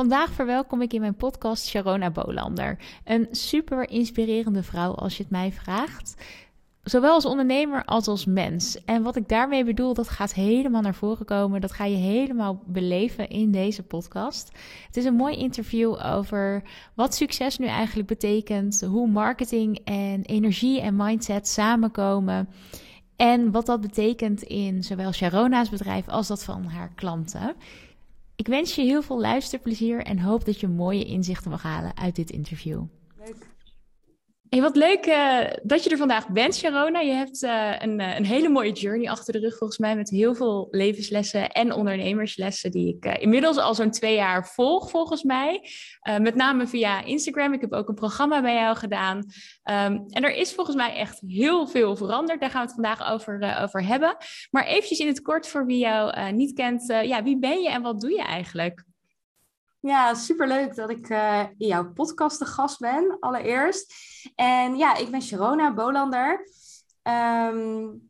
Vandaag verwelkom ik in mijn podcast Sharona Bolander. Een super inspirerende vrouw als je het mij vraagt. Zowel als ondernemer als als mens. En wat ik daarmee bedoel, dat gaat helemaal naar voren komen. Dat ga je helemaal beleven in deze podcast. Het is een mooi interview over wat succes nu eigenlijk betekent. Hoe marketing en energie en mindset samenkomen. En wat dat betekent in zowel Sharona's bedrijf als dat van haar klanten. Ik wens je heel veel luisterplezier en hoop dat je mooie inzichten mag halen uit dit interview. Hey, wat leuk uh, dat je er vandaag bent, Sharona. Je hebt uh, een, uh, een, hele mooie journey achter de rug, volgens mij, met heel veel levenslessen en ondernemerslessen, die ik inmiddels al zo'n twee jaar volg, volgens mij. met name via Instagram. Ik heb ook een programma bij jou gedaan. Um, en er is volgens mij echt heel veel veranderd. Daar gaan we het vandaag over, over hebben. Maar eventjes in het kort voor wie jou niet kent. ja, wie ben je en wat doe je eigenlijk? Ja, superleuk dat ik uh, in jouw podcast de gast ben, allereerst. En ja, ik ben Sharona Bolander. Um,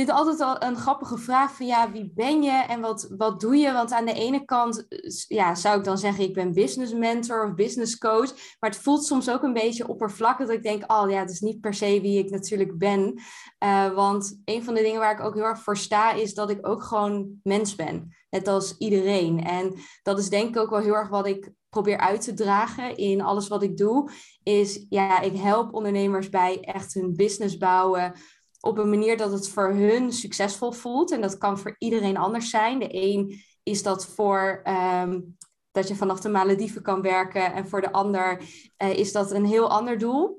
vind het altijd al een grappige vraag van ja, wie ben je en wat, wat doe je? Want aan de ene kant ja, zou ik dan zeggen ik ben business mentor of business coach. Maar het voelt soms ook een beetje oppervlakkig dat ik denk, oh ja, het is niet per se wie ik natuurlijk ben. Uh, want een van de dingen waar ik ook heel erg voor sta is dat ik ook gewoon mens ben. Net als iedereen. En dat is denk ik ook wel heel erg wat ik probeer uit te dragen in alles wat ik doe. Is ja, ik help ondernemers bij echt hun business bouwen op een manier dat het voor hun succesvol voelt. En dat kan voor iedereen anders zijn. De een is dat voor ehm, dat je vanaf de Malediven kan werken. En voor de ander uh, is dat een heel ander doel.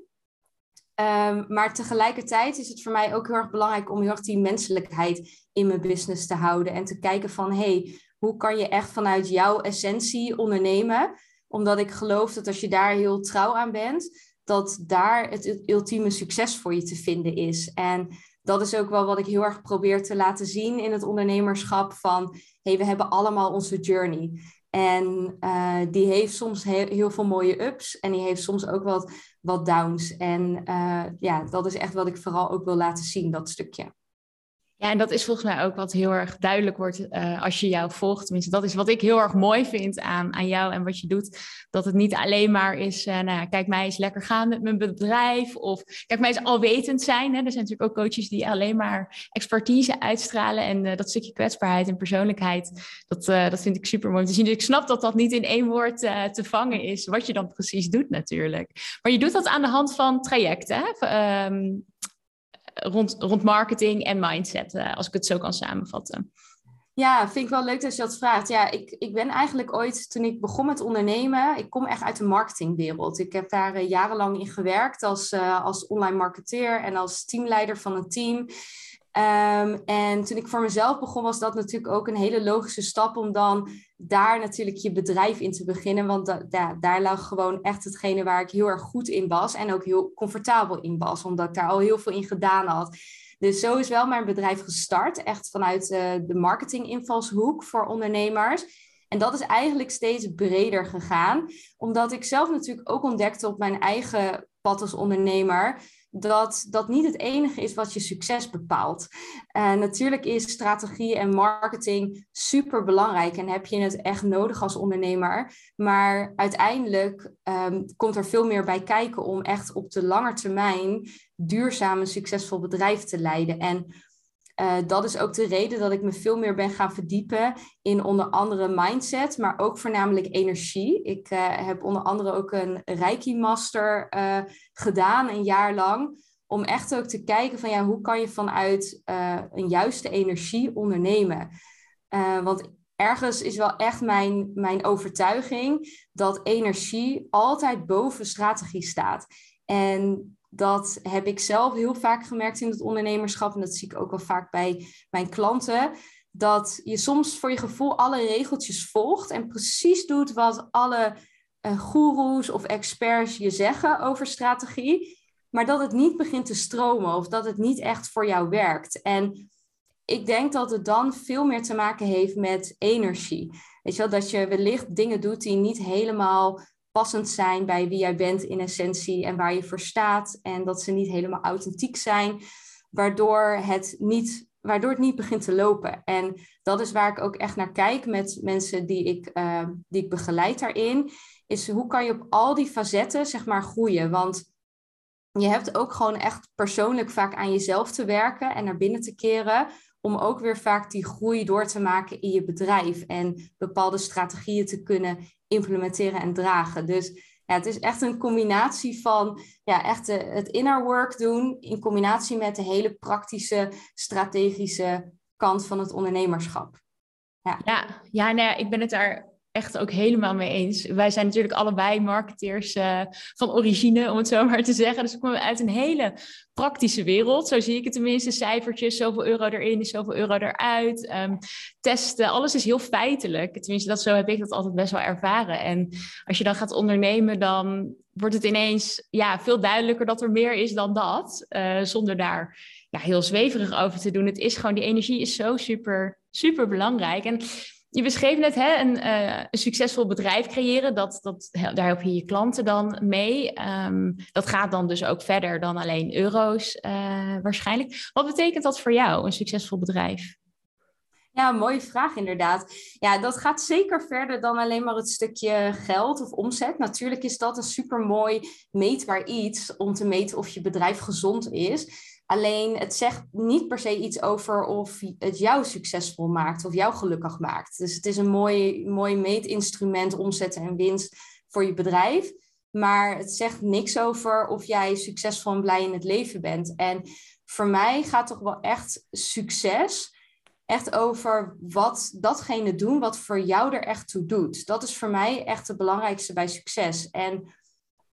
Um, maar tegelijkertijd is het voor mij ook heel erg belangrijk om heel erg die menselijkheid in mijn business te houden. En te kijken van, hey, hoe kan je echt vanuit jouw essentie ondernemen? Omdat ik geloof dat als je daar heel trouw aan bent, dat daar het ultieme succes voor je te vinden is. En dat is ook wel wat ik heel erg probeer te laten zien in het ondernemerschap van hey, we hebben allemaal onze journey. En uh, die heeft soms heel, veel mooie ups en die heeft soms ook wat, wat downs. En uh, ja, dat is echt wat ik vooral ook wil laten zien, dat stukje. Ja, en dat is volgens mij ook wat heel erg duidelijk wordt uh, als je jou volgt. Tenminste, dat is wat ik heel erg mooi vind aan, aan jou en wat je doet. Dat het niet alleen maar is, uh, nou ja, kijk mij eens lekker gaan met mijn bedrijf. Of kijk mij eens alwetend zijn. Hè. Er zijn natuurlijk ook coaches die alleen maar expertise uitstralen. En uh, dat stukje kwetsbaarheid en persoonlijkheid, dat, dat vind ik super mooi om te zien. Dus ik snap dat dat niet in één woord te vangen is, wat je dan precies doet natuurlijk. Maar je doet dat aan de hand van trajecten. Hè? Um, rond, rond marketing en mindset, uh, als ik het zo kan samenvatten. Ja, vind ik wel leuk dat je dat vraagt. Ja, ik, ik ben eigenlijk ooit, toen ik begon met ondernemen, ik kom echt uit de marketingwereld. Ik heb daar uh, jarenlang in gewerkt als, uh, als online marketeer en als teamleider van een team. Um, en toen ik voor mezelf begon, was dat natuurlijk ook een hele logische stap om dan daar natuurlijk je bedrijf in te beginnen. Want daar lag gewoon echt hetgene waar ik heel erg goed in was en ook heel comfortabel in was, omdat ik daar al heel veel in gedaan had. Dus zo is wel mijn bedrijf gestart, echt vanuit uh, de marketinginvalshoek voor ondernemers. En dat is eigenlijk steeds breder gegaan, omdat ik zelf natuurlijk ook ontdekte op mijn eigen pad als ondernemer dat dat niet het enige is wat je succes bepaalt. Natuurlijk is strategie en marketing super belangrijk en heb je het echt nodig als ondernemer. Maar uiteindelijk um, komt er veel meer bij kijken om echt op de lange termijn duurzaam een succesvol bedrijf te leiden. En uh, dat is ook de reden dat ik me veel meer ben gaan verdiepen in onder andere mindset, maar ook voornamelijk energie. Ik uh, heb onder andere ook een Reiki Master uh, gedaan, een jaar lang, om echt ook te kijken van ja, hoe kan je vanuit een juiste energie ondernemen. want ergens is wel echt mijn, mijn overtuiging dat energie altijd boven strategie staat. En dat heb ik zelf heel vaak gemerkt in het ondernemerschap. En dat zie ik ook wel vaak bij mijn klanten. Dat je soms voor je gevoel alle regeltjes volgt en precies doet wat alle uh, goeroes of experts je zeggen over strategie. Maar dat het niet begint te stromen of dat het niet echt voor jou werkt. En ik denk dat het dan veel meer te maken heeft met energie. Weet je wel, dat je wellicht dingen doet die niet helemaal passend zijn bij wie jij bent in essentie en waar je voor staat. En dat ze niet helemaal authentiek zijn, waardoor het niet waardoor het niet begint te lopen. En dat is waar ik ook echt naar kijk met mensen die ik, uh, die ik begeleid daarin. Is hoe kan je op al die facetten zeg maar groeien? Want je hebt ook gewoon echt persoonlijk vaak aan jezelf te werken en naar binnen te keren. Om ook weer vaak die groei door te maken in je bedrijf. En bepaalde strategieën te kunnen implementeren en dragen. Dus ja, het is echt een combinatie van ja, echt het inner work doen in combinatie met de hele praktische, strategische kant van het ondernemerschap. Ja, ja, ja, nou ja ik ben het daar echt ook helemaal mee eens. Wij zijn natuurlijk allebei marketeers uh, van origine, om het zo maar te zeggen. Dus we komen uit een hele praktische wereld. Zo zie ik het tenminste. Cijfertjes, zoveel euro erin, zoveel euro eruit. Um, testen, alles is heel feitelijk. Tenminste, dat, zo heb ik dat altijd best wel ervaren. En als je dan gaat ondernemen, dan wordt het ineens ja, veel duidelijker dat er meer is dan dat. Uh, zonder daar ja, heel zweverig over te doen. Het is gewoon, die energie is zo super, super belangrijk. En je beschreef net hè, een, uh, een, succesvol bedrijf creëren. Dat, dat, daar help je je klanten dan mee. Um, dat gaat dan dus ook verder dan alleen euro's uh, waarschijnlijk. Wat betekent dat voor jou, een succesvol bedrijf? Ja, mooie vraag inderdaad. Ja, dat gaat zeker verder dan alleen maar het stukje geld of omzet. Natuurlijk is dat een super mooi meetbaar iets om te meten of je bedrijf gezond is. Alleen het zegt niet per se iets over of het jou succesvol maakt of jou gelukkig maakt. Dus het is een mooi, mooi meetinstrument, omzetten en winst voor je bedrijf. Maar het zegt niks over of jij succesvol en blij in het leven bent. En voor mij gaat toch wel echt succes echt over wat datgene doen wat voor jou er echt toe doet. Dat is voor mij echt het belangrijkste bij succes. En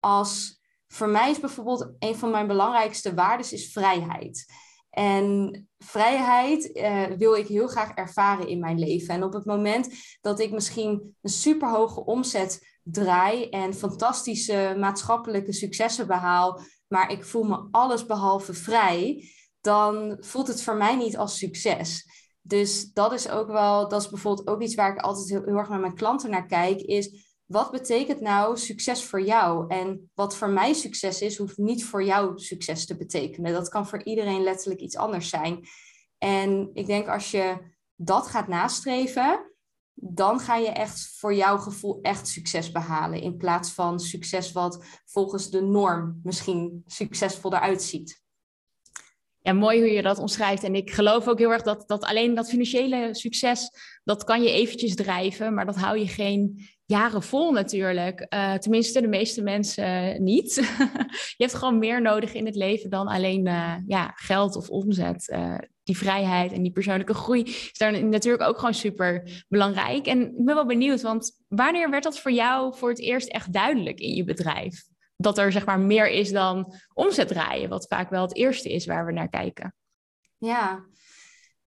als voor mij is bijvoorbeeld een van mijn belangrijkste waarden is vrijheid. En vrijheid uh, wil ik heel graag ervaren in mijn leven. En op het moment dat ik misschien een superhoge omzet draai en fantastische maatschappelijke successen behaal, maar ik voel me alles behalve vrij, dan voelt het voor mij niet als succes. Dus dat is ook wel, dat is bijvoorbeeld ook iets waar ik altijd heel, heel erg met mijn klanten naar kijk, is wat betekent nou succes voor jou? En wat voor mij succes is, hoeft niet voor jou succes te betekenen. Dat kan voor iedereen letterlijk iets anders zijn. En ik denk als je dat gaat nastreven, dan ga je echt voor jouw gevoel echt succes behalen. In plaats van succes wat volgens de norm misschien succesvol eruit ziet. Ja, mooi hoe je dat omschrijft. En ik geloof ook heel erg dat, dat alleen dat financiële succes, dat kan je eventjes drijven, maar dat hou je geen jaren vol natuurlijk. Uh, tenminste, de meeste mensen niet. je hebt gewoon meer nodig in het leven dan alleen uh, ja, geld of omzet. Uh, die vrijheid en die persoonlijke groei is daar natuurlijk ook gewoon super belangrijk. En ik ben wel benieuwd, want wanneer werd dat voor jou voor het eerst echt duidelijk in je bedrijf? Dat er zeg maar meer is dan omzet draaien, wat vaak wel het eerste is waar we naar kijken. Ja,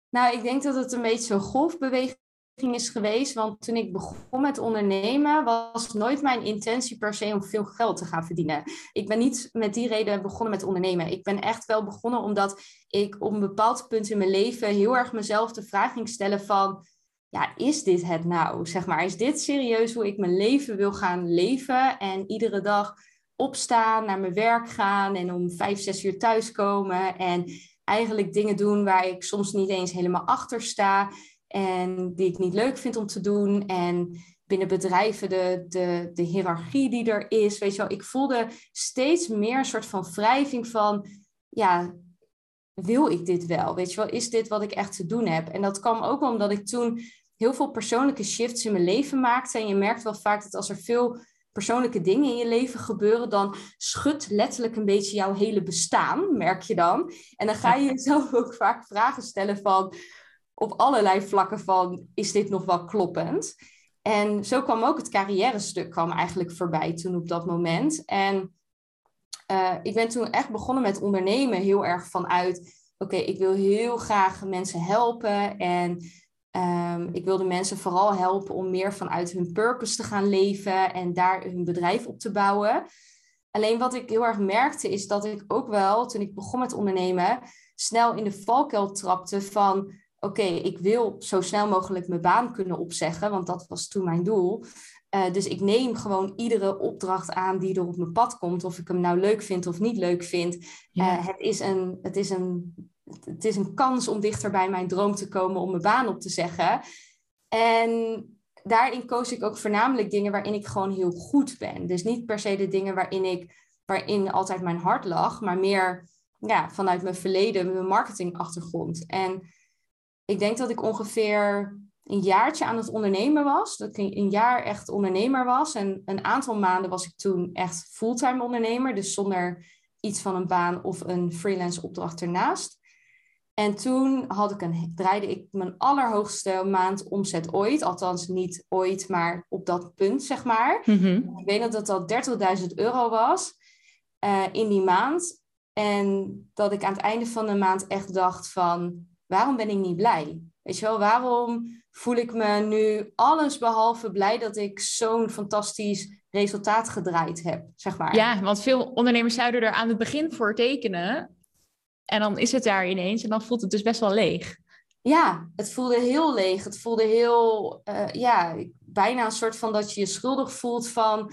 nou, ik denk dat het een beetje zo'n golfbeweging is geweest. Want toen ik begon met ondernemen, was nooit mijn intentie per se om veel geld te gaan verdienen. Ik ben niet met die reden begonnen met ondernemen. Ik ben echt wel begonnen omdat ik op een bepaald punt in mijn leven heel erg mezelf de vraag ging stellen van. Ja, is dit het nou? Zeg maar, is dit serieus hoe ik mijn leven wil gaan leven? En iedere dag opstaan, naar mijn werk gaan en om vijf, zes uur thuiskomen. En eigenlijk dingen doen waar ik soms niet eens helemaal achter sta en die ik niet leuk vind om te doen. En binnen bedrijven de, de, de hiërarchie die er is. Weet je wel, ik voelde steeds meer een soort van wrijving van, ja, wil ik dit wel? Weet je wel, is dit wat ik echt te doen heb? En dat kwam ook omdat ik toen heel veel persoonlijke shifts in mijn leven maakte. En je merkt wel vaak dat als er veel persoonlijke dingen in je leven gebeuren, dan schudt letterlijk een beetje jouw hele bestaan, merk je dan. En dan ga je jezelf ook vaak vragen stellen van, op allerlei vlakken van, is dit nog wel kloppend? En zo kwam ook het carrière stuk kwam eigenlijk voorbij toen op dat moment. En uh, ik ben toen echt begonnen met ondernemen heel erg vanuit, oké, ik wil heel graag mensen helpen en um, ik wilde mensen vooral helpen om meer vanuit hun purpose te gaan leven en daar hun bedrijf op te bouwen. Alleen wat ik heel erg merkte is dat ik ook wel, toen ik begon met ondernemen, snel in de valkuil trapte van oké, ik wil zo snel mogelijk mijn baan kunnen opzeggen, want dat was toen mijn doel. Uh, dus ik neem gewoon iedere opdracht aan die er op mijn pad komt, of ik hem nou leuk vind of niet leuk vind. Uh, het, is een, het is een het is een kans om dichter bij mijn droom te komen om mijn baan op te zeggen. En daarin koos ik ook voornamelijk dingen waarin ik gewoon heel goed ben. Dus niet per se de dingen waarin ik waarin altijd mijn hart lag, maar meer ja, vanuit mijn verleden, mijn marketingachtergrond. En ik denk dat ik ongeveer een jaartje aan het ondernemen was. Dat ik een jaar echt ondernemer was. En een aantal maanden was ik toen echt fulltime ondernemer. Dus zonder iets van een baan of een freelance opdracht ernaast. En toen had ik een, draaide ik mijn allerhoogste maand omzet ooit. Althans, niet ooit, maar op dat punt, zeg maar. Mhm. Ik weet dat dat 30.000 euro was uh, in die maand. En dat ik aan het einde van de maand echt dacht van... waarom ben ik niet blij? Weet je wel, waarom voel ik me nu alles behalve blij... dat ik zo'n fantastisch resultaat gedraaid heb, zeg maar. Ja, want veel ondernemers zouden er aan het begin voor tekenen... En dan is het daar ineens en dan voelt het dus best wel leeg. Ja, het voelde heel leeg. Het voelde heel, uh, ja, bijna een soort van dat je je schuldig voelt van...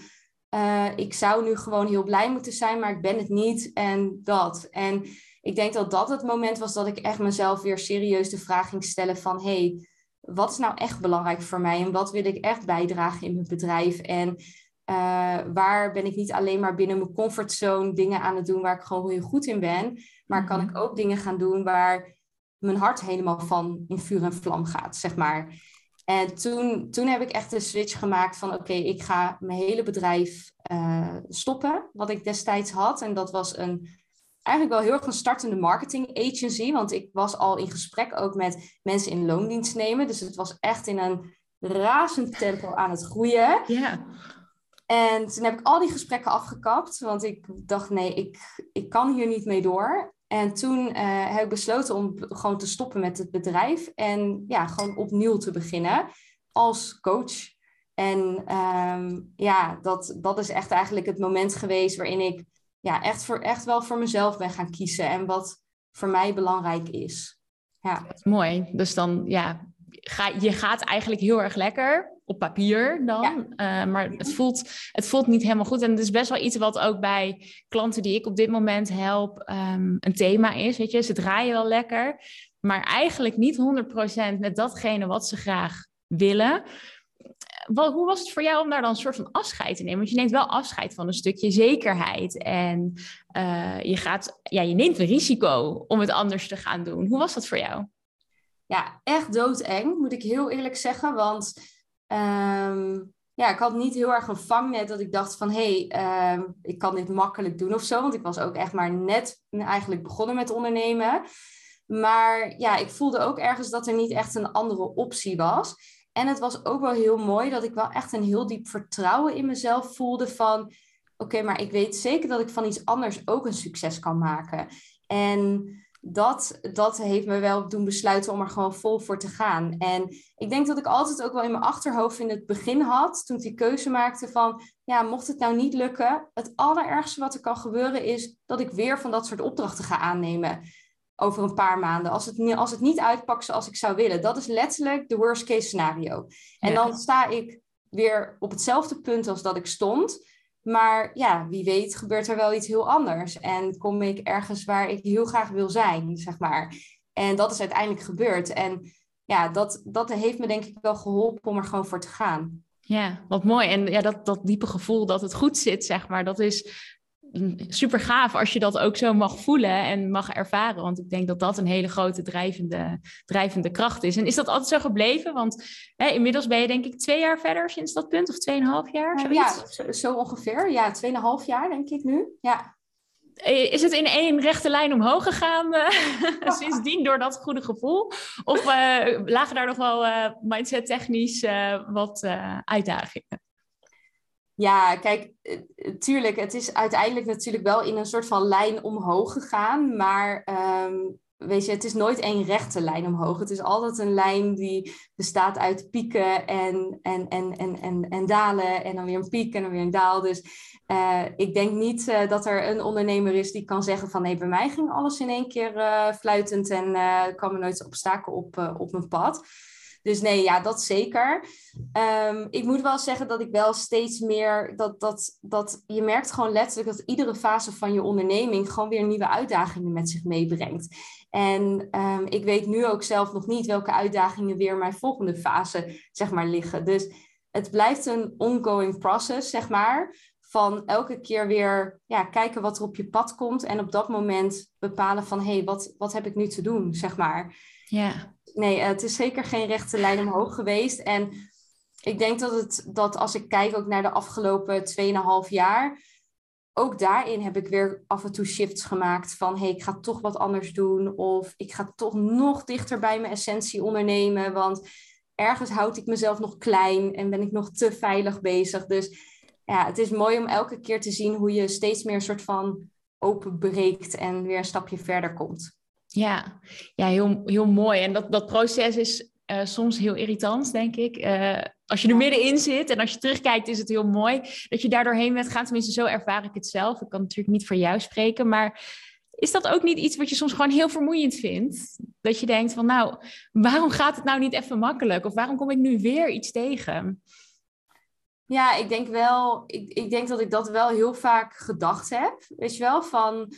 Uh, ik zou nu gewoon heel blij moeten zijn, maar ik ben het niet en dat. En ik denk dat dat het moment was dat ik echt mezelf weer serieus de vraag ging stellen van... hey, wat is nou echt belangrijk voor mij en wat wil ik echt bijdragen in mijn bedrijf? En uh, waar ben ik niet alleen maar binnen mijn comfortzone dingen aan het doen waar ik gewoon heel goed in ben, maar kan ik mhm. ook dingen gaan doen waar mijn hart helemaal van in vuur en vlam gaat, zeg maar. En toen, toen heb ik echt de switch gemaakt van oké, ik ga mijn hele bedrijf uh, stoppen, wat ik destijds had. En dat was een, eigenlijk wel heel erg een startende marketing agency, want ik was al in gesprek ook met mensen in loondienst nemen. Dus het was echt in een razend tempo aan het groeien. Ja. En toen heb ik al die gesprekken afgekapt, want ik dacht, nee, ik, ik kan hier niet mee door. En toen uh, heb ik besloten om gewoon te stoppen met het bedrijf en ja, gewoon opnieuw te beginnen als coach. En um, ja, dat, dat is echt eigenlijk het moment geweest waarin ik ja, echt, voor, echt wel voor mezelf ben gaan kiezen en wat voor mij belangrijk is. Ja. Mooi. Dus dan ja, ga, je gaat eigenlijk heel erg lekker op papier dan. Eh, maar het voelt, het voelt niet helemaal goed. En het is best wel iets wat ook bij klanten die ik op dit moment help um, een thema is. Weet je, ze draaien wel lekker, maar eigenlijk niet 100% met datgene wat ze graag willen. Wat, hoe was het voor jou om daar dan een soort van afscheid te nemen? Want je neemt wel afscheid van een stukje zekerheid. En uh, je, gaat, ja, je neemt een risico om het anders te gaan doen. Hoe was dat voor jou? Ja, echt doodeng, moet ik heel eerlijk zeggen. Want Ehm, ja, ik had niet heel erg een vangnet dat ik dacht van hé, hey, ehm, ik kan dit makkelijk doen of zo. Want ik was ook echt maar net eigenlijk begonnen met ondernemen. Maar ja, ik voelde ook ergens dat er niet echt een andere optie was. En het was ook wel heel mooi dat ik wel echt een heel diep vertrouwen in mezelf voelde van oké, maar ik weet zeker dat ik van iets anders ook een succes kan maken. En dat, dat heeft me wel doen besluiten om er gewoon vol voor te gaan. En ik denk dat ik altijd ook wel in mijn achterhoofd in het begin had, toen ik die keuze maakte van, ja, mocht het nou niet lukken, het allerergste wat er kan gebeuren is dat ik weer van dat soort opdrachten ga aannemen over een paar maanden. Als het, als het niet uitpakt zoals ik zou willen. Dat is letterlijk de worst case scenario. En dan sta ik weer op hetzelfde punt als dat ik stond. Maar ja, wie weet gebeurt er wel iets heel anders. En kom ik ergens waar ik heel graag wil zijn, zeg maar. En dat is uiteindelijk gebeurd. En ja, dat, dat heeft me denk ik wel geholpen om er gewoon voor te gaan. Ja, wat mooi. En ja, dat, dat diepe gevoel dat het goed zit, zeg maar, dat is super gaaf als je dat ook zo mag voelen en mag ervaren. Want ik denk dat dat een hele grote drijvende, drijvende kracht is. En is dat altijd zo gebleven? Want hè, inmiddels ben je denk ik twee jaar verder sinds dat punt, of tweeënhalf jaar? Zoiets? Ja, zo, ongeveer. Ja, tweeënhalf jaar denk ik nu. Ja. Eh, is het in één rechte lijn omhoog gegaan uh, sindsdien door dat goede gevoel? Of uh, lagen daar nog wel uh, mindset technisch wat uitdagingen? Ja, kijk, eh, tuurlijk, het is uiteindelijk natuurlijk wel in een soort van lijn omhoog gegaan. Maar um, weet je, het is nooit één rechte lijn omhoog. Het is altijd een lijn die bestaat uit pieken en, en, en, en, en, en dalen. En dan weer een piek en dan weer een daal. Dus uh, ik denk niet dat er een ondernemer is die kan zeggen van... nee, bij mij ging alles in één keer fluitend en kwam er nooit obstakel op, op mijn pad. Dus nee, ja, dat zeker. Ehm, ik moet wel zeggen dat ik wel steeds meer dat, dat, dat je merkt gewoon letterlijk dat iedere fase van je onderneming gewoon weer nieuwe uitdagingen met zich meebrengt. En ehm, ik weet nu ook zelf nog niet welke uitdagingen weer mijn volgende fase, zeg maar, liggen. Dus het blijft een ongoing process, zeg maar van elke keer weer ja, kijken wat er op je pad komt en op dat moment bepalen van hé, hey, wat, wat heb ik nu te doen, zeg maar. Ja. Nee, het is zeker geen rechte lijn omhoog geweest. En ik denk dat, het, dat als ik kijk ook naar de afgelopen 2,5 jaar, ook daarin heb ik weer af en toe shifts gemaakt van hey, ik ga toch wat anders doen of ik ga toch nog dichter bij mijn essentie ondernemen, want ergens houd ik mezelf nog klein en ben ik nog te veilig bezig. Dus ja, het is mooi om elke keer te zien hoe je steeds meer een soort van openbreekt en weer een stapje verder komt. Ja, ja heel, heel mooi. En dat, dat proces is uh, soms heel irritant, denk ik. Uh, als je er middenin zit en als je terugkijkt, is het heel mooi dat je daar doorheen bent gaan. Tenminste, zo ervaar ik het zelf. Ik kan natuurlijk niet voor jou spreken, maar is dat ook niet iets wat je soms gewoon heel vermoeiend vindt? Dat je denkt van, nou, waarom gaat het nou niet even makkelijk? Of waarom kom ik nu weer iets tegen? Ja, ik denk wel, ik, ik denk dat ik dat wel heel vaak gedacht heb. Weet je wel, van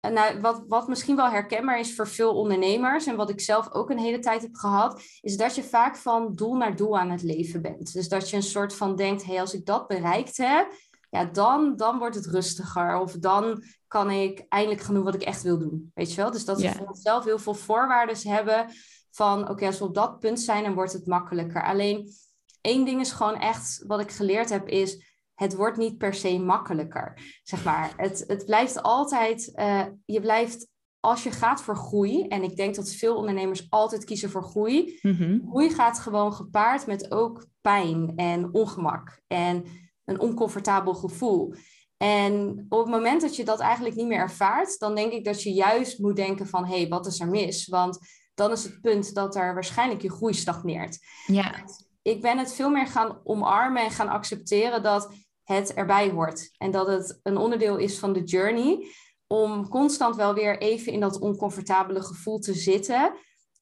nou, wat, wat misschien wel herkenbaar is voor veel ondernemers en wat ik zelf ook een hele tijd heb gehad, is dat je vaak van doel naar doel aan het leven bent. Dus dat je een soort van denkt, hé, hey, als ik dat bereikt heb, ja, dan, dan wordt het rustiger. Of dan kan ik eindelijk gaan doen wat ik echt wil doen. Weet je wel? Dus dat we voor onszelf heel veel voorwaarden hebben van, oké, als we op dat punt zijn, dan wordt het makkelijker. Alleen één ding is gewoon echt, wat ik geleerd heb, is het wordt niet per se makkelijker. Zeg maar. het, het blijft altijd, uh, je blijft, als je gaat voor groei, en ik denk dat veel ondernemers altijd kiezen voor groei, mm groei gaat gewoon gepaard met ook pijn en ongemak en een oncomfortabel gevoel. En op het moment dat je dat eigenlijk niet meer ervaart, dan denk ik dat je juist moet denken van, hé, hey, wat is er mis? Want dan is het punt dat er waarschijnlijk je groei stagneert. Ja ik ben het veel meer gaan omarmen en gaan accepteren dat het erbij hoort. En dat het een onderdeel is van de journey. Om constant wel weer even in dat oncomfortabele gevoel te zitten.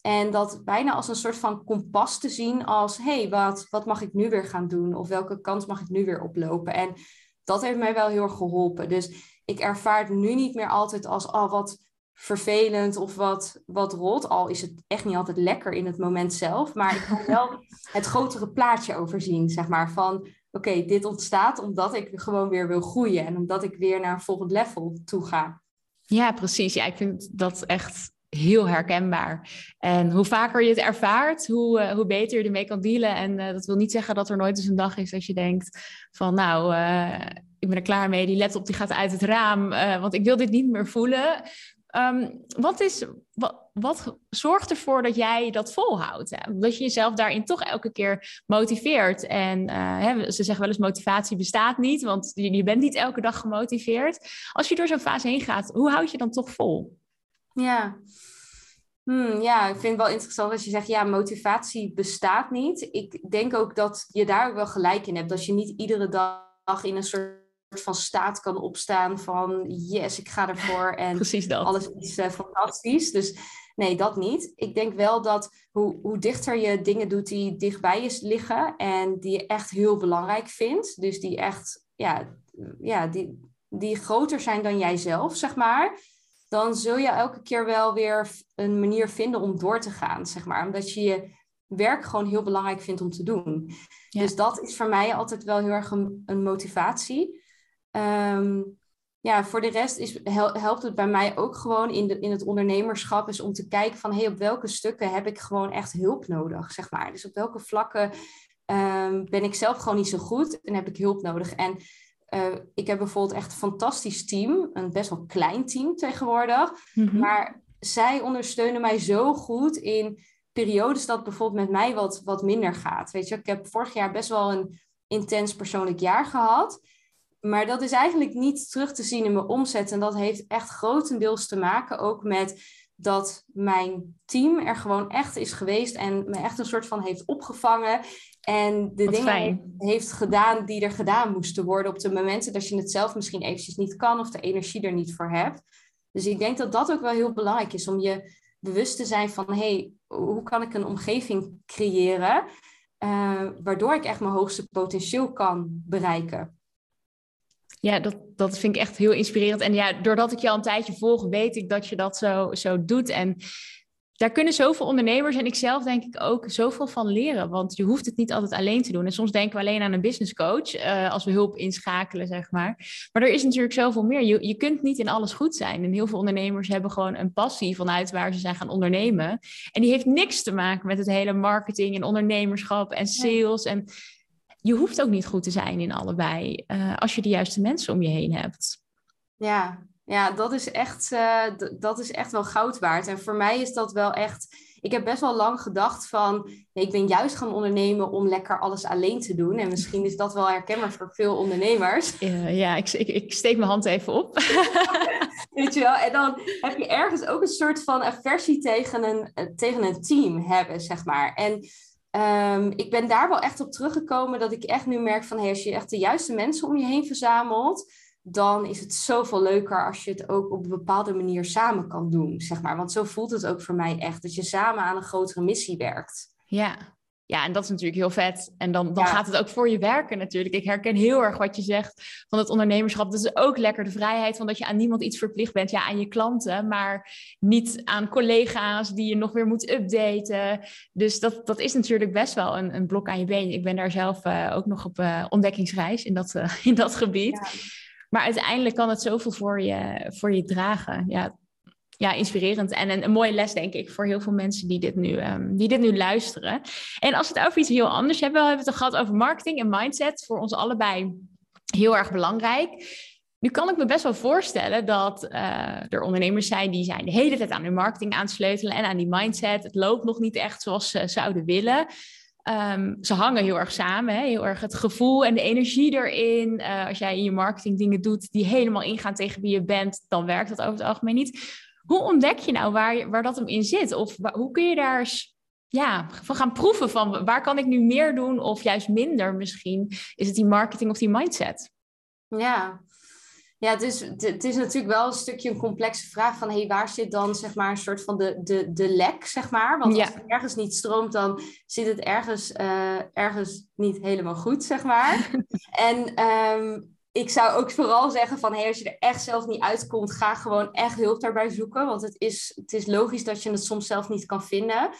En dat bijna als een soort van kompas te zien als... hé, hey, wat, wat mag ik nu weer gaan doen? Of welke kans mag ik nu weer oplopen? En dat heeft mij wel heel erg geholpen. Dus ik ervaar het nu niet meer altijd als... oh, wat vervelend of wat, wat rot. Al is het echt niet altijd lekker in het moment zelf. Maar ik kan wel het grotere plaatje overzien, zeg maar. Van oké, dit ontstaat omdat ik gewoon weer wil groeien. En omdat ik weer naar een volgend level toe ga. Ja, precies. Ja, ik vind dat echt heel herkenbaar. En hoe vaker je het ervaart, hoe, uh, hoe beter je ermee kan dealen. En uh, dat wil niet zeggen dat er nooit eens een dag is dat je denkt van nou, uh, ik ben er klaar mee, die laptop die gaat uit het raam, want ik wil dit niet meer voelen. Um, wat, is, wat, zorgt ervoor dat jij dat volhoudt? Hè? Dat je jezelf daarin toch elke keer motiveert. En uh, hè, ze zeggen wel eens motivatie bestaat niet, want je, je bent niet elke dag gemotiveerd. Als je door zo'n fase heen gaat, hoe houd je dan toch vol? Ja. Hmm, ja, ik vind het wel interessant als je zegt, ja, motivatie bestaat niet. Ik denk ook dat je daar ook wel gelijk in hebt. Dat je niet iedere dag in een soort van staat kan opstaan van yes, ik ga ervoor en Precies dat. alles is uh, fantastisch. Dus nee, dat niet. Ik denk wel dat hoe, hoe dichter je dingen doet die dichtbij je liggen en die je echt heel belangrijk vindt, dus die echt, ja, ja die, die groter zijn dan jijzelf, zeg maar, dan zul je elke keer wel weer een manier vinden om door te gaan, zeg maar. Omdat je je werk gewoon heel belangrijk vindt om te doen. Dus dat is voor mij altijd wel heel erg een, een motivatie. Ehm, ja, voor de rest is, helpt het bij mij ook gewoon in, de, in het ondernemerschap is om te kijken van hey, op welke stukken heb ik gewoon echt hulp nodig, zeg maar. Dus op welke vlakken ehm, ben ik zelf gewoon niet zo goed en heb ik hulp nodig. En uh, ik heb bijvoorbeeld echt een fantastisch team, een best wel klein team tegenwoordig, mhm. maar zij ondersteunen mij zo goed in periodes dat bijvoorbeeld met mij wat, wat minder gaat. Weet je, ik heb vorig jaar best wel een intens persoonlijk jaar gehad. Maar dat is eigenlijk niet terug te zien in mijn omzet. En dat heeft echt grotendeels te maken ook met dat mijn team er gewoon echt is geweest en me echt een soort van heeft opgevangen. En de dingen heeft gedaan die er gedaan moesten worden op de momenten dat je het zelf misschien eventjes niet kan of de energie er niet voor hebt. Dus ik denk dat dat ook wel heel belangrijk is om je bewust te zijn van hé, hey, hoe kan ik een omgeving creëren uh, waardoor ik echt mijn hoogste potentieel kan bereiken. Ja, dat, dat vind ik echt heel inspirerend. En ja, doordat ik je al een tijdje volg, weet ik dat je dat zo, zo doet. En daar kunnen zoveel ondernemers en ik zelf denk ik ook zoveel van leren. Want je hoeft het niet altijd alleen te doen. En soms denken we alleen aan een business coach uh, als we hulp inschakelen, zeg maar. Maar er is natuurlijk zoveel meer. Je, je kunt niet in alles goed zijn. En heel veel ondernemers hebben gewoon een passie vanuit waar ze zijn gaan ondernemen. En die heeft niks te maken met het hele marketing en ondernemerschap en sales. En je hoeft ook niet goed te zijn in allebei. Uh, als je de juiste mensen om je heen hebt. Ja, ja, dat is, echt, uh, dat is echt wel goud waard. En voor mij is dat wel echt. Ik heb best wel lang gedacht van. Nee, ik ben juist gaan ondernemen om lekker alles alleen te doen. En misschien is dat wel herkenbaar voor veel ondernemers. Ja, ja ik, ik, ik steek mijn hand even op. Weet je wel? En dan heb je ergens ook een soort van aversie tegen een, eh, tegen een team hebben, zeg maar. En um, ik ben daar wel echt op teruggekomen dat ik echt nu merk van... Hey, als je echt de juiste mensen om je heen verzamelt dan is het zoveel leuker als je het ook op een bepaalde manier samen kan doen, zeg maar. Want zo voelt het ook voor mij echt, dat je samen aan een grotere missie werkt. Ja, ja, en dat is natuurlijk heel vet. En dan, dan gaat het ook voor je werken natuurlijk. Ik herken heel erg wat je zegt van het ondernemerschap. Dat is ook lekker de vrijheid van dat je aan niemand iets verplicht bent. Ja, aan je klanten, maar niet aan collega's die je nog weer moet updaten. Dus dat, dat is natuurlijk best wel een, een blok aan je been. Ik ben daar zelf uh, ook nog op uh, ontdekkingsreis in dat, uh, in dat gebied. Ja. Maar uiteindelijk kan het zoveel voor je, voor je dragen. Ja, ja, inspirerend en een, mooie les, denk ik, voor heel veel mensen die dit, nu, um, die dit nu luisteren. En als we het over iets heel anders hebben, we het gehad over marketing en mindset. Voor ons allebei heel erg belangrijk. Nu kan ik me best wel voorstellen dat uh, er ondernemers zijn die zijn de hele tijd aan hun marketing aan het sleutelen en aan die mindset. Het loopt nog niet echt zoals ze zouden willen. Um, ze hangen heel erg samen, hè? heel erg het gevoel en de energie erin. Uh, als jij in je marketing dingen doet die helemaal ingaan tegen wie je bent, dan werkt dat over het algemeen niet. Hoe ontdek je nou waar, waar dat hem in zit? Of hoe kun je daar ja, van gaan proeven van waar kan ik nu meer doen of juist minder misschien? Is het die marketing of die mindset? Ja, ja, het is, het is natuurlijk wel een stukje een complexe vraag van hey, waar zit dan zeg maar een soort van de, de, de lek, zeg maar? Want als het ergens niet stroomt, dan zit het ergens, uh, ergens niet helemaal goed, zeg maar. en um, ik zou ook vooral zeggen van hey, als je er echt zelf niet uitkomt, ga gewoon echt hulp daarbij zoeken. Want het is, het is logisch dat je het soms zelf niet kan vinden.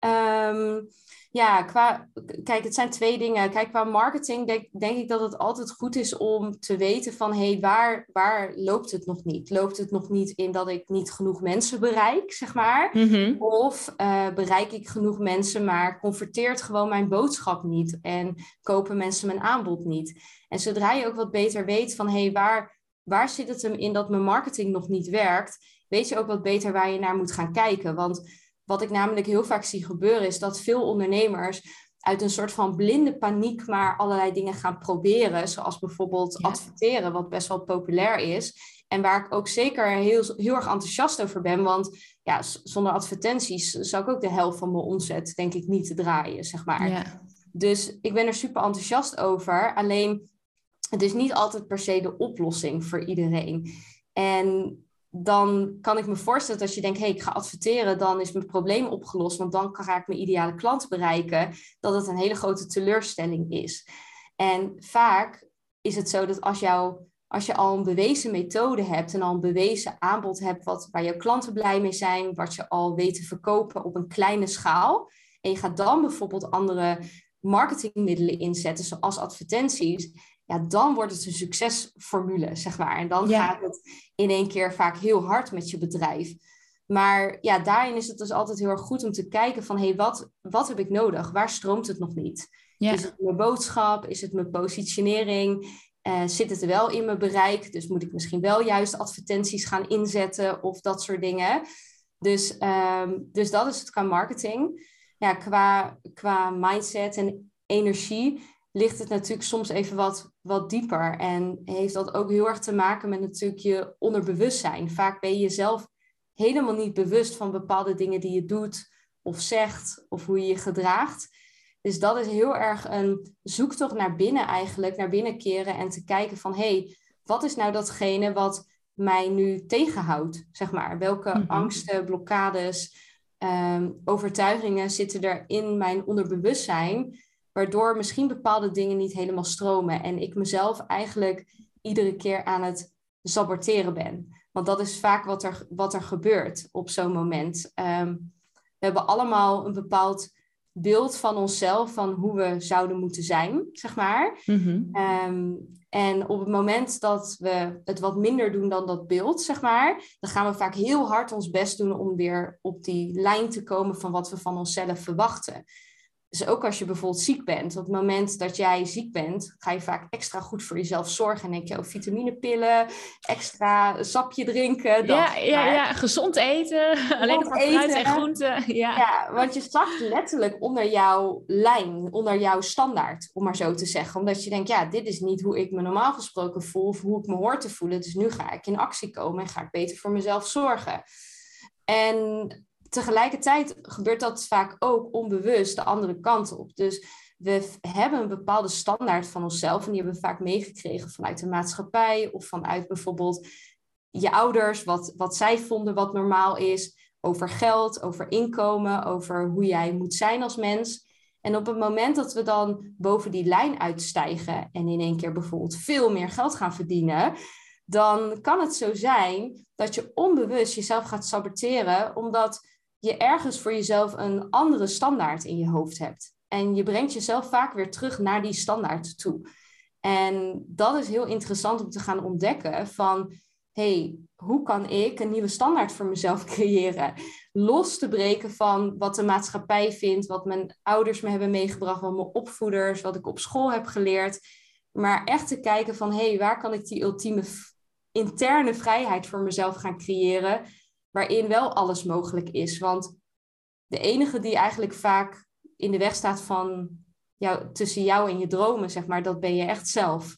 Um, ja, qua, kijk, het zijn twee dingen. Kijk, qua marketing denk, denk ik dat het altijd goed is om te weten van, hé, hey, waar, waar loopt het nog niet? Loopt het nog niet in dat ik niet genoeg mensen bereik, zeg maar? Mhm. Of uh, bereik ik genoeg mensen, maar converteert gewoon mijn boodschap niet en kopen mensen mijn aanbod niet? En zodra je ook wat beter weet van, hé, hey, waar, waar zit het hem in dat mijn marketing nog niet werkt? Weet je ook wat beter waar je naar moet gaan kijken? Want wat ik namelijk heel vaak zie gebeuren, is dat veel ondernemers uit een soort van blinde paniek maar allerlei dingen gaan proberen. Zoals bijvoorbeeld adverteren, wat best wel populair is. En waar ik ook zeker heel, heel erg enthousiast over ben. Want ja, zonder advertenties zou ik ook de helft van mijn omzet, denk ik, niet te draaien, zeg maar. Ja. Dus ik ben er super enthousiast over. Alleen, het is niet altijd per se de oplossing voor iedereen. En dan kan ik me voorstellen dat als je denkt, hey, ik ga adverteren, dan is mijn probleem opgelost, want dan ga ik mijn ideale klant bereiken, dat het een hele grote teleurstelling is. En vaak is het zo dat als, jou, als je al een bewezen methode hebt en al een bewezen aanbod hebt wat, waar jouw klanten blij mee zijn, wat je al weet te verkopen op een kleine schaal, en je gaat dan bijvoorbeeld andere marketingmiddelen inzetten, zoals advertenties, ja, dan wordt het een succesformule, zeg maar. En dan gaat het in één keer vaak heel hard met je bedrijf. Maar ja, daarin is het dus altijd heel erg goed om te kijken van... hé, hey, wat, wat heb ik nodig? Waar stroomt het nog niet? Is het mijn boodschap? Is het mijn positionering? Uh, zit het wel in mijn bereik? Dus moet ik misschien wel juist advertenties gaan inzetten of dat soort dingen. Dus, um, dus dat is het qua marketing. Ja, qua, qua mindset en energie ligt het natuurlijk soms even wat, wat dieper. En heeft dat ook heel erg te maken met natuurlijk je onderbewustzijn. Vaak ben je jezelf helemaal niet bewust van bepaalde dingen die je doet of zegt of hoe je je gedraagt. Dus dat is heel erg een zoektocht naar binnen eigenlijk, naar binnen keren en te kijken van hé, hey, wat is nou datgene wat mij nu tegenhoudt, zeg maar. Welke Mhm. angsten, blokkades, ehm, overtuigingen zitten er in mijn onderbewustzijn, waardoor misschien bepaalde dingen niet helemaal stromen en ik mezelf eigenlijk iedere keer aan het saboteren ben. Want dat is vaak wat er, wat er gebeurt op zo'n moment. Ehm, we hebben allemaal een bepaald beeld van onszelf, van hoe we zouden moeten zijn, zeg maar. Mhm. Ehm, en op het moment dat we het wat minder doen dan dat beeld, zeg maar, dan gaan we vaak heel hard ons best doen om weer op die lijn te komen van wat we van onszelf verwachten. Dus ook als je bijvoorbeeld ziek bent, op het moment dat jij ziek bent, ga je vaak extra goed voor jezelf zorgen. En denk je, oh, vitaminepillen, extra sapje drinken. Dat, Ja, ja, maar- ja, gezond eten, alleen nog fruit en groenten. Ja. Ja, want je zakt letterlijk onder jouw lijn, onder jouw standaard, om maar zo te zeggen. Omdat je denkt, ja, dit is niet hoe ik me normaal gesproken voel of hoe ik me hoor te voelen. Dus nu ga ik in actie komen en ga ik beter voor mezelf zorgen. En tegelijkertijd gebeurt dat vaak ook onbewust de andere kant op. Dus we hebben een bepaalde standaard van onszelf en die hebben we vaak meegekregen vanuit de maatschappij of vanuit bijvoorbeeld je ouders, wat, wat zij vonden wat normaal is over geld, over inkomen, over hoe jij moet zijn als mens. En op het moment dat we dan boven die lijn uitstijgen en in één keer bijvoorbeeld veel meer geld gaan verdienen, dan kan het zo zijn dat je onbewust jezelf gaat saboteren, omdat je ergens voor jezelf een andere standaard in je hoofd hebt. En je brengt jezelf vaak weer terug naar die standaard toe. En dat is heel interessant om te gaan ontdekken van, hey, hoe kan ik een nieuwe standaard voor mezelf creëren? Los te breken van wat de maatschappij vindt, wat mijn ouders me hebben meegebracht, wat mijn opvoeders, wat ik op school heb geleerd. Maar echt te kijken van, hey, waar kan ik die ultieme interne vrijheid voor mezelf gaan creëren, waarin wel alles mogelijk is. Want de enige die eigenlijk vaak in de weg staat van jou, tussen jou en je dromen, zeg maar, dat ben je echt zelf.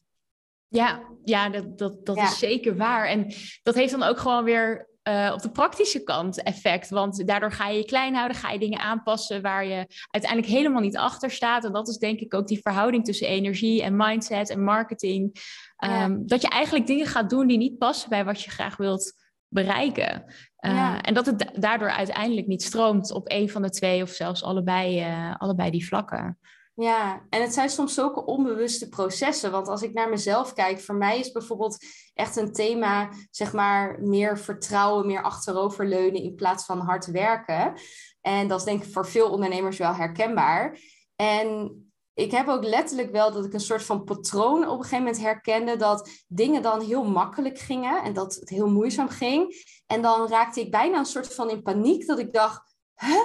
Ja, ja dat, dat, dat Ja. is zeker waar. En dat heeft dan ook gewoon weer eh, op de praktische kant effect. Want daardoor ga je je klein houden, ga je dingen aanpassen waar je uiteindelijk helemaal niet achter staat. En dat is denk ik ook die verhouding tussen energie en mindset en marketing. Ja. Ehm, Dat je eigenlijk dingen gaat doen die niet passen bij wat je graag wilt bereiken. Eh, Ja. En dat het da- daardoor uiteindelijk niet stroomt op een van de twee of zelfs allebei, eh, allebei die vlakken. Ja, en het zijn soms zulke onbewuste processen. Want als ik naar mezelf kijk, voor mij is bijvoorbeeld echt een thema, zeg maar, meer vertrouwen, meer achteroverleunen in plaats van hard werken. En dat is denk ik voor veel ondernemers wel herkenbaar. En ik heb ook letterlijk wel dat ik een soort van patroon op een gegeven moment herkende dat dingen dan heel makkelijk gingen en dat het heel moeizaam ging. En dan raakte ik bijna een soort van in paniek dat ik dacht, hè?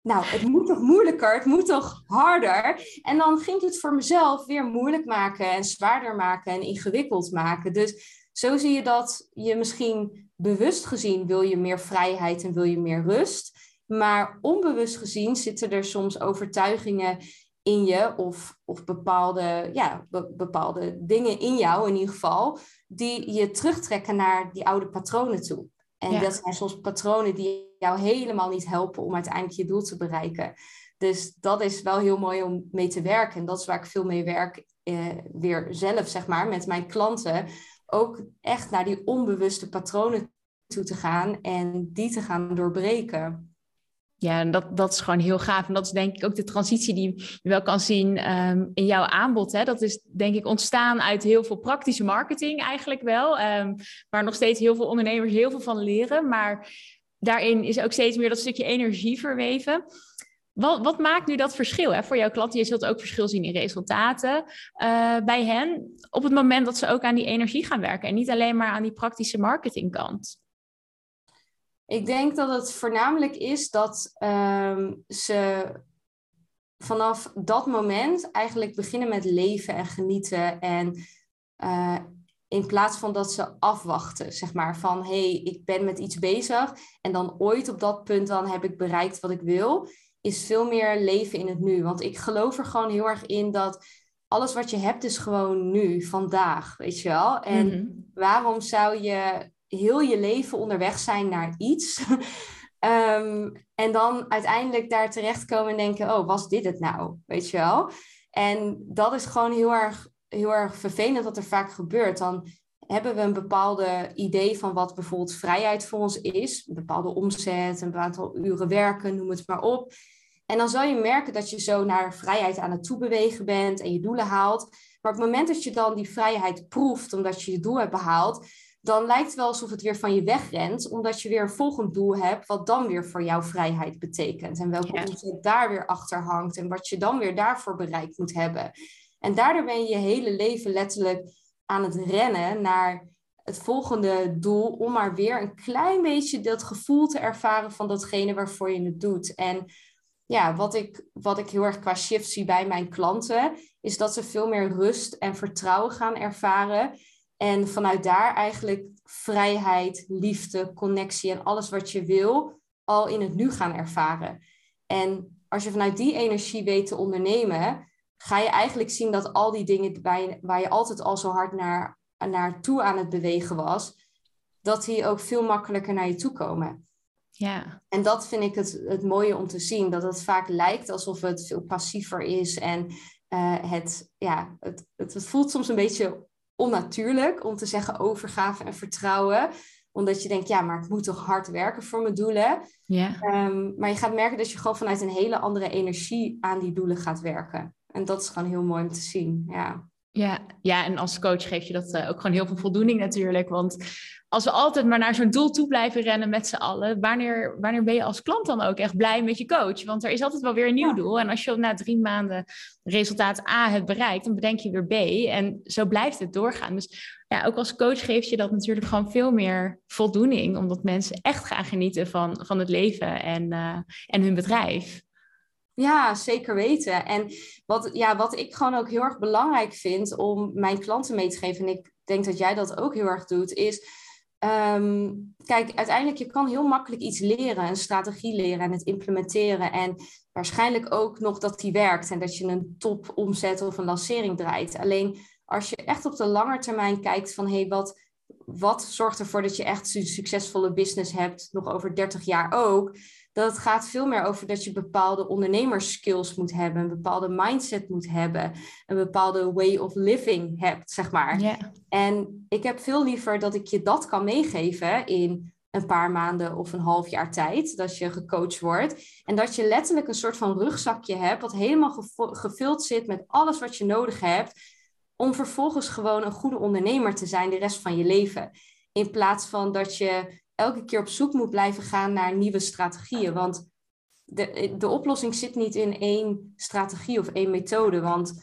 Nou, het moet toch moeilijker, het moet toch harder. En dan ging ik het voor mezelf weer moeilijk maken en zwaarder maken en ingewikkeld maken. Dus zo zie je dat je misschien bewust gezien wil je meer vrijheid en wil je meer rust. Maar onbewust gezien zitten er soms overtuigingen in je of, of bepaalde, ja, be- bepaalde dingen in jou in ieder geval, die je terugtrekken naar die oude patronen toe. En Ja. dat zijn soms patronen die jou helemaal niet helpen om uiteindelijk je doel te bereiken. Dus dat is wel heel mooi om mee te werken. En dat is waar ik veel mee werk, eh, weer zelf, zeg maar, met mijn klanten. Ook echt naar die onbewuste patronen toe te gaan en die te gaan doorbreken. Ja, en dat, dat is gewoon heel gaaf. En dat is denk ik ook de transitie die je wel kan zien ehm, in jouw aanbod. Hè? Dat is denk ik ontstaan uit heel veel praktische marketing eigenlijk wel. ehm, waar nog steeds heel veel ondernemers heel veel van leren. Maar daarin is ook steeds meer dat stukje energie verweven. Wat, wat maakt nu dat verschil hè, voor jouw klanten? Je zult ook verschil zien in resultaten eh, bij hen. Op het moment dat ze ook aan die energie gaan werken. En niet alleen maar aan die praktische marketingkant. Ik denk dat het voornamelijk is dat ehm, ze vanaf dat moment eigenlijk beginnen met leven en genieten. En eh, in plaats van dat ze afwachten, zeg maar, van hé, hey, ik ben met iets bezig en dan ooit op dat punt dan heb ik bereikt wat ik wil, is veel meer leven in het nu. Want ik geloof er gewoon heel erg in dat alles wat je hebt is gewoon nu, vandaag, weet je wel. En Mhm. waarom zou je heel je leven onderweg zijn naar iets. Ehm, en dan uiteindelijk daar terechtkomen en denken, oh, was dit het nou? Weet je wel? En dat is gewoon heel erg, heel erg vervelend wat er vaak gebeurt. Dan hebben we een bepaalde idee van wat bijvoorbeeld vrijheid voor ons is. Een bepaalde omzet, een aantal uren werken, noem het maar op. En dan zal je merken dat je zo naar vrijheid aan het toebewegen bent en je doelen haalt. Maar op het moment dat je dan die vrijheid proeft, omdat je je doel hebt behaald, dan lijkt het wel alsof het weer van je wegrent, omdat je weer een volgend doel hebt, wat dan weer voor jou vrijheid betekent. En welke ja. daar weer achter hangt en wat je dan weer daarvoor bereikt moet hebben. En daardoor ben je je hele leven letterlijk aan het rennen naar het volgende doel, om maar weer een klein beetje dat gevoel te ervaren van datgene waarvoor je het doet. En ja, wat ik, wat ik heel erg qua shift zie bij mijn klanten, is dat ze veel meer rust en vertrouwen gaan ervaren. En vanuit daar eigenlijk vrijheid, liefde, connectie en alles wat je wil, al in het nu gaan ervaren. En als je vanuit die energie weet te ondernemen, ga je eigenlijk zien dat al die dingen waar je, waar je altijd al zo hard naar, naartoe aan het bewegen was, dat die ook veel makkelijker naar je toe komen. Ja. En dat vind ik het, het mooie om te zien, dat het vaak lijkt alsof het veel passiever is en uh, het, ja, het, het, het voelt soms een beetje onnatuurlijk om te zeggen overgave en vertrouwen omdat je denkt, ja, maar ik moet toch hard werken voor mijn doelen. Ja. Um, maar je gaat merken dat je gewoon vanuit een hele andere energie aan die doelen gaat werken. En dat is gewoon heel mooi om te zien. Ja, ja, ja en als coach geef je dat uh, ook gewoon heel veel voldoening natuurlijk. Want als we altijd maar naar zo'n doel toe blijven rennen met z'n allen, wanneer, wanneer ben je als klant dan ook echt blij met je coach? Want er is altijd wel weer een nieuw doel. En als je na drie maanden resultaat A hebt bereikt, dan bedenk je weer B. En zo blijft het doorgaan. Dus ja, ook als coach geeft je dat natuurlijk gewoon veel meer voldoening, omdat mensen echt gaan genieten van, van het leven en, uh, en hun bedrijf. Ja, zeker weten. En wat, ja, wat ik gewoon ook heel erg belangrijk vind om mijn klanten mee te geven, en ik denk dat jij dat ook heel erg doet, is. Ehm, kijk, uiteindelijk je kan heel makkelijk iets leren, een strategie leren en het implementeren. En waarschijnlijk ook nog dat die werkt en dat je een top omzet of een lancering draait. Alleen als je echt op de lange termijn kijkt van hé, hey, wat, wat zorgt ervoor dat je echt een succesvolle business hebt, nog over 30 jaar ook, dat het gaat veel meer over dat je bepaalde ondernemerskills moet hebben, een bepaalde mindset moet hebben, een bepaalde way of living hebt, zeg maar. Yeah. En ik heb veel liever dat ik je dat kan meegeven in een paar maanden of een half jaar tijd, dat je gecoacht wordt. En dat je letterlijk een soort van rugzakje hebt, wat helemaal gevuld zit met alles wat je nodig hebt, om vervolgens gewoon een goede ondernemer te zijn de rest van je leven. In plaats van dat je elke keer op zoek moet blijven gaan naar nieuwe strategieën. Want de, de oplossing zit niet in één strategie of één methode. Want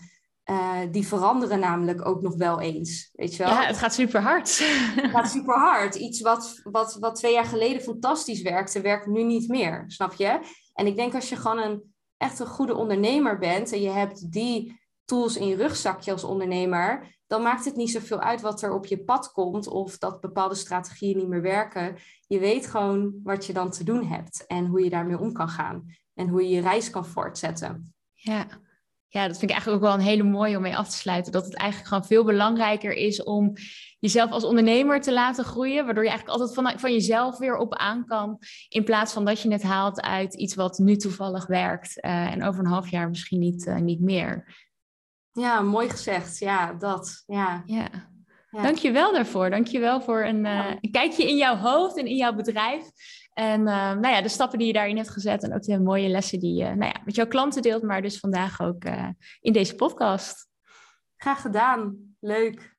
uh, die veranderen namelijk ook nog wel eens. Weet je wel? Ja, het gaat super hard. Het gaat super hard. Iets wat, wat, wat twee jaar geleden fantastisch werkte, werkt nu niet meer. Snap je? En ik denk als je gewoon een echt een goede ondernemer bent en je hebt die tools in je rugzakje als ondernemer, dan maakt het niet zoveel uit wat er op je pad komt of dat bepaalde strategieën niet meer werken. Je weet gewoon wat je dan te doen hebt en hoe je daarmee om kan gaan en hoe je je reis kan voortzetten. Ja. Ja, dat vind ik eigenlijk ook wel een hele mooie om mee af te sluiten. Dat het eigenlijk gewoon veel belangrijker is om jezelf als ondernemer te laten groeien. Waardoor je eigenlijk altijd van, van jezelf weer op aan kan. In plaats van dat je het haalt uit iets wat nu toevallig werkt. Uh, en over een half jaar misschien niet, uh, niet meer. Ja, mooi gezegd. Ja, dat. Ja. ja. ja. Dank je wel daarvoor. Dank je wel voor een, uh, een, kijkje in jouw hoofd en in jouw bedrijf. En uh, nou ja, de stappen die je daarin hebt gezet en ook de mooie lessen die je nou ja, met jouw klanten deelt, maar dus vandaag ook uh, in deze podcast. Graag gedaan. Leuk.